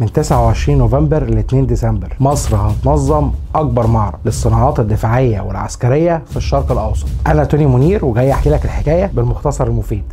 من 29 نوفمبر ل 2 ديسمبر. مصر هتنظم أكبر معرض للصناعات الدفاعية والعسكرية في الشرق الأوسط. أنا توني منير وجاي أحكي لك الحكاية بالمختصر المفيد.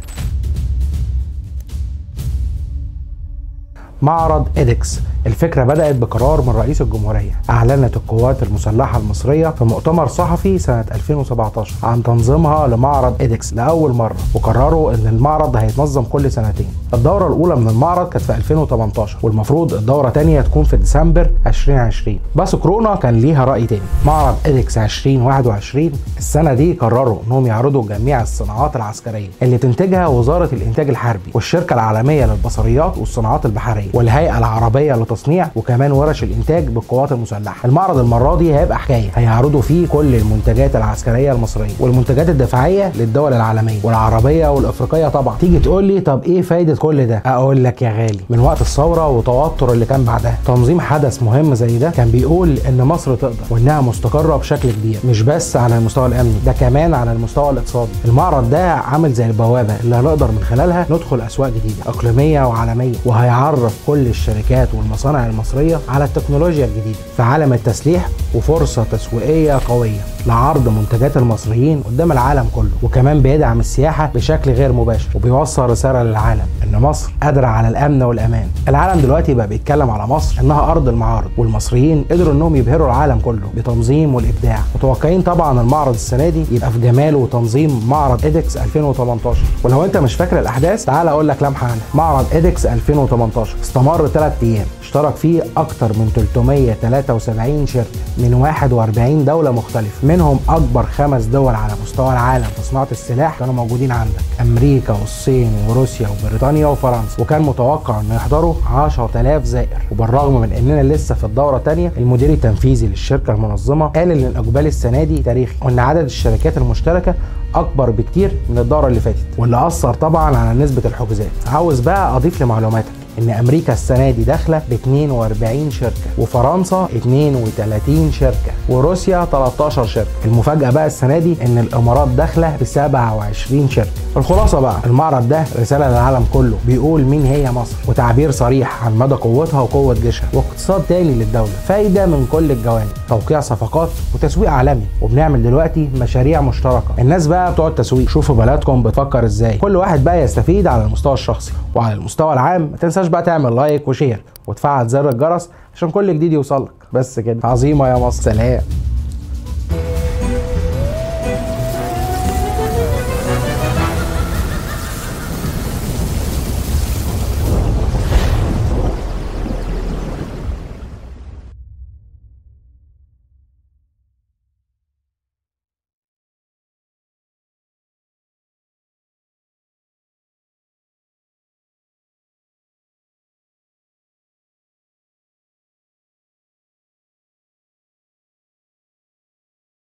معرض إيدكس الفكرة بدأت بقرار من رئيس الجمهورية. أعلنت القوات المسلحة المصرية في مؤتمر صحفي سنة 2017 عن تنظيمها لمعرض إيدكس لأول مرة وقرروا إن المعرض هيتنظم كل سنتين. الدورة الأولى من المعرض كانت في 2018 والمفروض الدورة الثانية تكون في ديسمبر 2020 بس كورونا كان ليها رأي تاني. معرض إيدكس 2021 السنة دي قرروا إنهم يعرضوا جميع الصناعات العسكرية اللي تنتجها وزارة الإنتاج الحربي والشركة العالمية للبصريات والصناعات البحرية والهيئة العربية للتصنيع وكمان ورش الإنتاج بالقوات المسلحة. المعرض المرة دي هيبقى حكاية. هيعرضوا فيه كل المنتجات العسكرية المصرية والمنتجات الدفاعية للدول العالمية والعربية والأفريقية طبعا. تيجي تقول لي طب إيه فايدة كل ده؟ أقول لك يا غالي من وقت الثورة وتوتر اللي كان بعدها تنظيم حدث مهم زي ده كان بيقول إن مصر تقدر وإنها مستقرة بشكل كبير مش بس على المستوى الأمني ده كمان على المستوى الاقتصادي. المعرض ده عامل زي البوابة اللي هنقدر من خلالها ندخل أسواق جديدة إقليمية وعالمية وهيعرف كل الشركات والمصانع المصرية على التكنولوجيا الجديدة في عالم التسليح وفرصة تسويقية قوية لعرض منتجات المصريين قدام العالم كله وكمان بيدعم السياحة بشكل غير مباشر وبيوصل رسالة للعالم إن مصر قادرة على الأمن والأمان. العالم دلوقتي بقى بيتكلم على مصر إنها أرض المعارض والمصريين قدروا إنهم يبهروا العالم كله بتنظيم والإبداع متوقعين طبعا المعرض السنة دي يبقى في جماله وتنظيم معرض ايدكس 2018 ولو أنت مش فاكر الأحداث تعال أقول لك لمحة عنها. معرض ايدكس 2018 استمر 3 أيام. اشترك فيه أكتر من 373 شركة من 41 دولة مختلفة. منهم أكبر خمس دول على مستوى العالم في صناعة السلاح كانوا موجودين عندك. أمريكا والصين وروسيا وبريطانيا وفرنسا. وكان متوقع ان يحضروا 10000 زائر. وبالرغم من إننا لسه في الدورة الثانية المدير التنفيذي للشركة المنظمة قال إن الأقبال السنة دي تاريخي وإن عدد الشركات المشتركة أكبر بكتير من الدورة اللي فاتت. واللي أثر طبعا على نسبة الحجوزات. عاوز بقى أضيف لمعلوماتك. إن أمريكا السنة دي داخلة ب 42 شركة وفرنسا 32 شركة وروسيا 13 شركة. المفاجأة بقى السنة دي إن الإمارات داخلة ب 27 شركة. الخلاصة بقى المعرض ده رسالة للعالم كله بيقول مين هي مصر وتعبير صريح عن مدى قوتها وقوة جيشها واقتصاد تاني للدولة. فايدة من كل الجوانب توقيع صفقات وتسويق عالمي. وبنعمل دلوقتي مشاريع مشتركة. الناس بقى بتوع التسويق شوفوا بلدكم بتفكر إزاي. كل واحد بقى يستفيد على المستوى الشخصي وعلى المستوى العام ما تنساش بقى تعمل like و share وتفعل زر الجرس عشان كل جديد يوصلك. بس كده. عظيمة يا مصر. سلام.